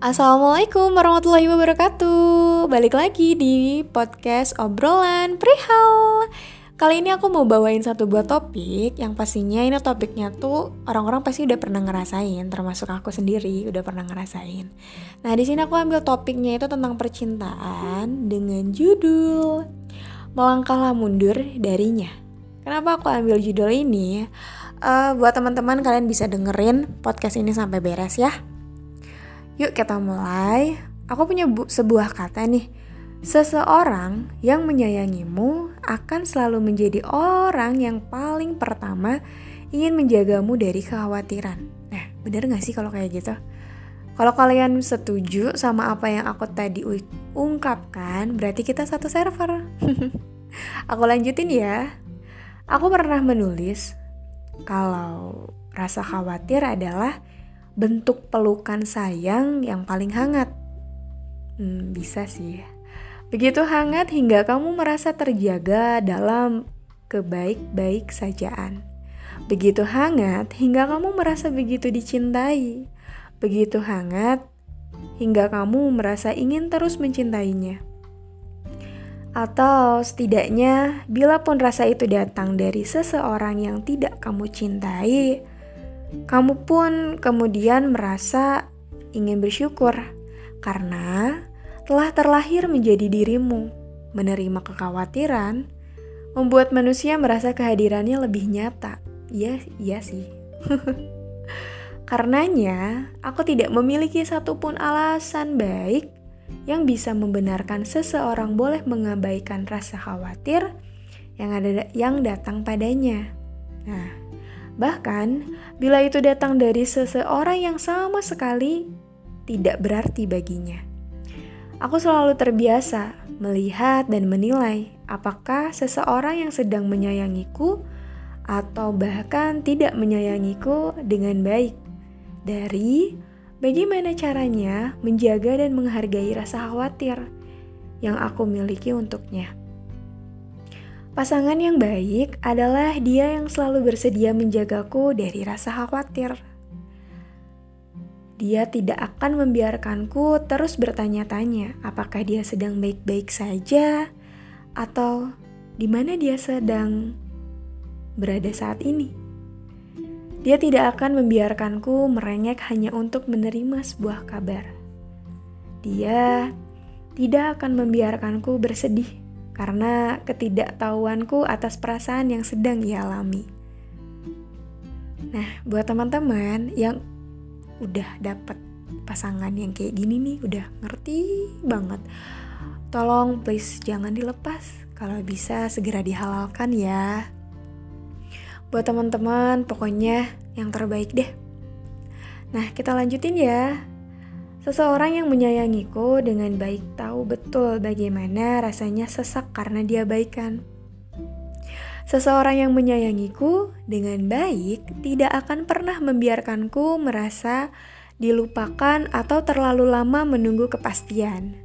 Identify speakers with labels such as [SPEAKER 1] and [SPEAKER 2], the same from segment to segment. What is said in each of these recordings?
[SPEAKER 1] Assalamualaikum warahmatullahi wabarakatuh. Balik lagi di podcast obrolan perihal. Kali ini aku mau bawain satu buah topik Yang pastinya ini topiknya tuh Orang-orang pasti udah pernah ngerasain Termasuk aku sendiri udah pernah ngerasain. Nah di sini aku ambil topiknya itu tentang percintaan Dengan judul Melangkahlah mundur darinya. Kenapa aku ambil judul ini? Uh, buat teman-teman kalian bisa dengerin podcast ini sampai beres ya Yuk kita mulai. Aku punya bu sebuah kata nih. Seseorang yang menyayangimu akan selalu menjadi orang yang paling pertama ingin menjagamu dari kekhawatiran. Nah, bener gak sih kalau kayak gitu? Kalau kalian setuju sama apa yang aku tadi ungkapkan, berarti kita satu server. aku lanjutin ya. Aku pernah menulis kalau rasa khawatir adalah bentuk pelukan sayang yang paling hangat. Hmm, bisa sih. Begitu hangat hingga kamu merasa terjaga dalam kebaik-baik sajaan. Begitu hangat hingga kamu merasa begitu dicintai. Begitu hangat hingga kamu merasa ingin terus mencintainya. Atau setidaknya, bila pun rasa itu datang dari seseorang yang tidak kamu cintai, kamu pun kemudian merasa ingin bersyukur karena telah terlahir menjadi dirimu. Menerima kekhawatiran membuat manusia merasa kehadirannya lebih nyata. Iya, iya sih. Karenanya, aku tidak memiliki satupun alasan baik yang bisa membenarkan seseorang boleh mengabaikan rasa khawatir yang ada yang datang padanya. Nah, Bahkan, bila itu datang dari seseorang yang sama sekali tidak berarti baginya. Aku selalu terbiasa melihat dan menilai apakah seseorang yang sedang menyayangiku atau bahkan tidak menyayangiku dengan baik. Dari bagaimana caranya menjaga dan menghargai rasa khawatir yang aku miliki untuknya. Pasangan yang baik adalah dia yang selalu bersedia menjagaku dari rasa khawatir. Dia tidak akan membiarkanku terus bertanya-tanya apakah dia sedang baik-baik saja atau di mana dia sedang berada saat ini. Dia tidak akan membiarkanku merengek hanya untuk menerima sebuah kabar. Dia tidak akan membiarkanku bersedih karena ketidaktahuanku atas perasaan yang sedang ia alami. Nah, buat teman-teman yang udah dapet pasangan yang kayak gini nih, udah ngerti banget. Tolong please jangan dilepas. Kalau bisa segera dihalalkan ya. Buat teman-teman, pokoknya yang terbaik deh. Nah, kita lanjutin ya. Seseorang yang menyayangiku dengan baik tahu betul bagaimana rasanya sesak karena dia baikan. Seseorang yang menyayangiku dengan baik tidak akan pernah membiarkanku merasa dilupakan atau terlalu lama menunggu kepastian.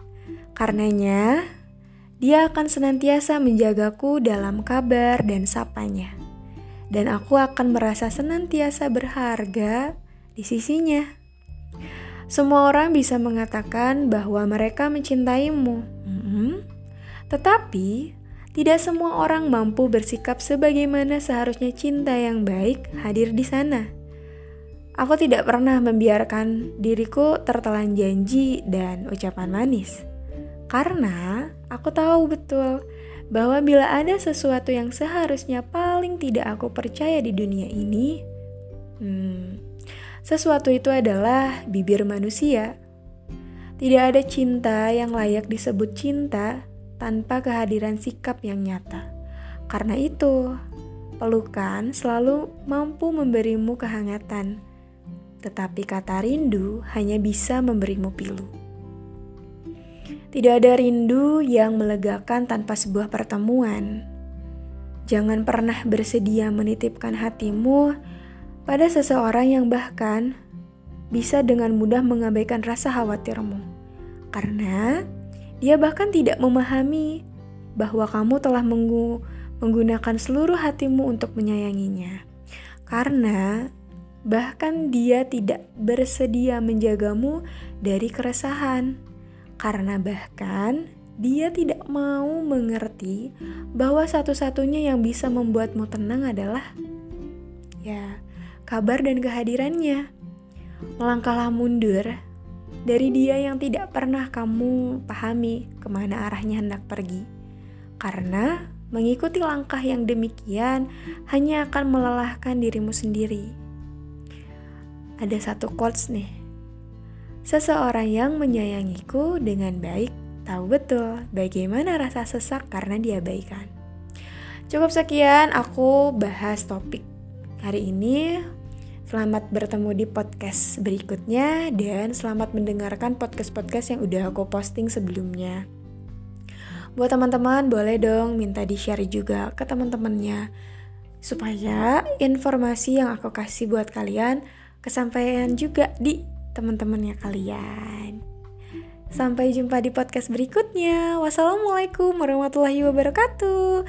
[SPEAKER 1] Karenanya, dia akan senantiasa menjagaku dalam kabar dan sapanya. Dan aku akan merasa senantiasa berharga di sisinya. Semua orang bisa mengatakan bahwa mereka mencintaimu, hmm, tetapi tidak semua orang mampu bersikap sebagaimana seharusnya cinta yang baik hadir di sana. Aku tidak pernah membiarkan diriku tertelan janji dan ucapan manis, karena aku tahu betul bahwa bila ada sesuatu yang seharusnya paling tidak aku percaya di dunia ini, hmm, sesuatu itu adalah bibir manusia. Tidak ada cinta yang layak disebut cinta tanpa kehadiran sikap yang nyata. Karena itu, pelukan selalu mampu memberimu kehangatan, tetapi kata rindu hanya bisa memberimu pilu. Tidak ada rindu yang melegakan tanpa sebuah pertemuan. Jangan pernah bersedia menitipkan hatimu pada seseorang yang bahkan bisa dengan mudah mengabaikan rasa khawatirmu, karena dia bahkan tidak memahami bahwa kamu telah menggunakan seluruh hatimu untuk menyayanginya. Karena Bahkan dia tidak bersedia menjagamu dari keresahan. Karena bahkan dia tidak mau mengerti bahwa satu-satunya yang bisa membuatmu tenang adalah ya kabar dan kehadirannya. Melangkahlah mundur dari dia yang tidak pernah kamu pahami ke mana arahnya hendak pergi. Karena mengikuti langkah yang demikian hanya akan melelahkan dirimu sendiri. Ada satu quotes nih. Seseorang yang menyayangiku dengan baik tahu betul bagaimana rasa sesak karena diabaikan. Cukup sekian aku bahas topik hari ini. Selamat bertemu di podcast berikutnya dan selamat mendengarkan podcast-podcast yang udah aku posting sebelumnya. Buat teman-teman boleh dong minta di-share juga ke teman-temannya supaya informasi yang aku kasih buat kalian kesampaian juga di teman-temannya kalian. Sampai jumpa di podcast berikutnya. Wassalamualaikum warahmatullahi wabarakatuh.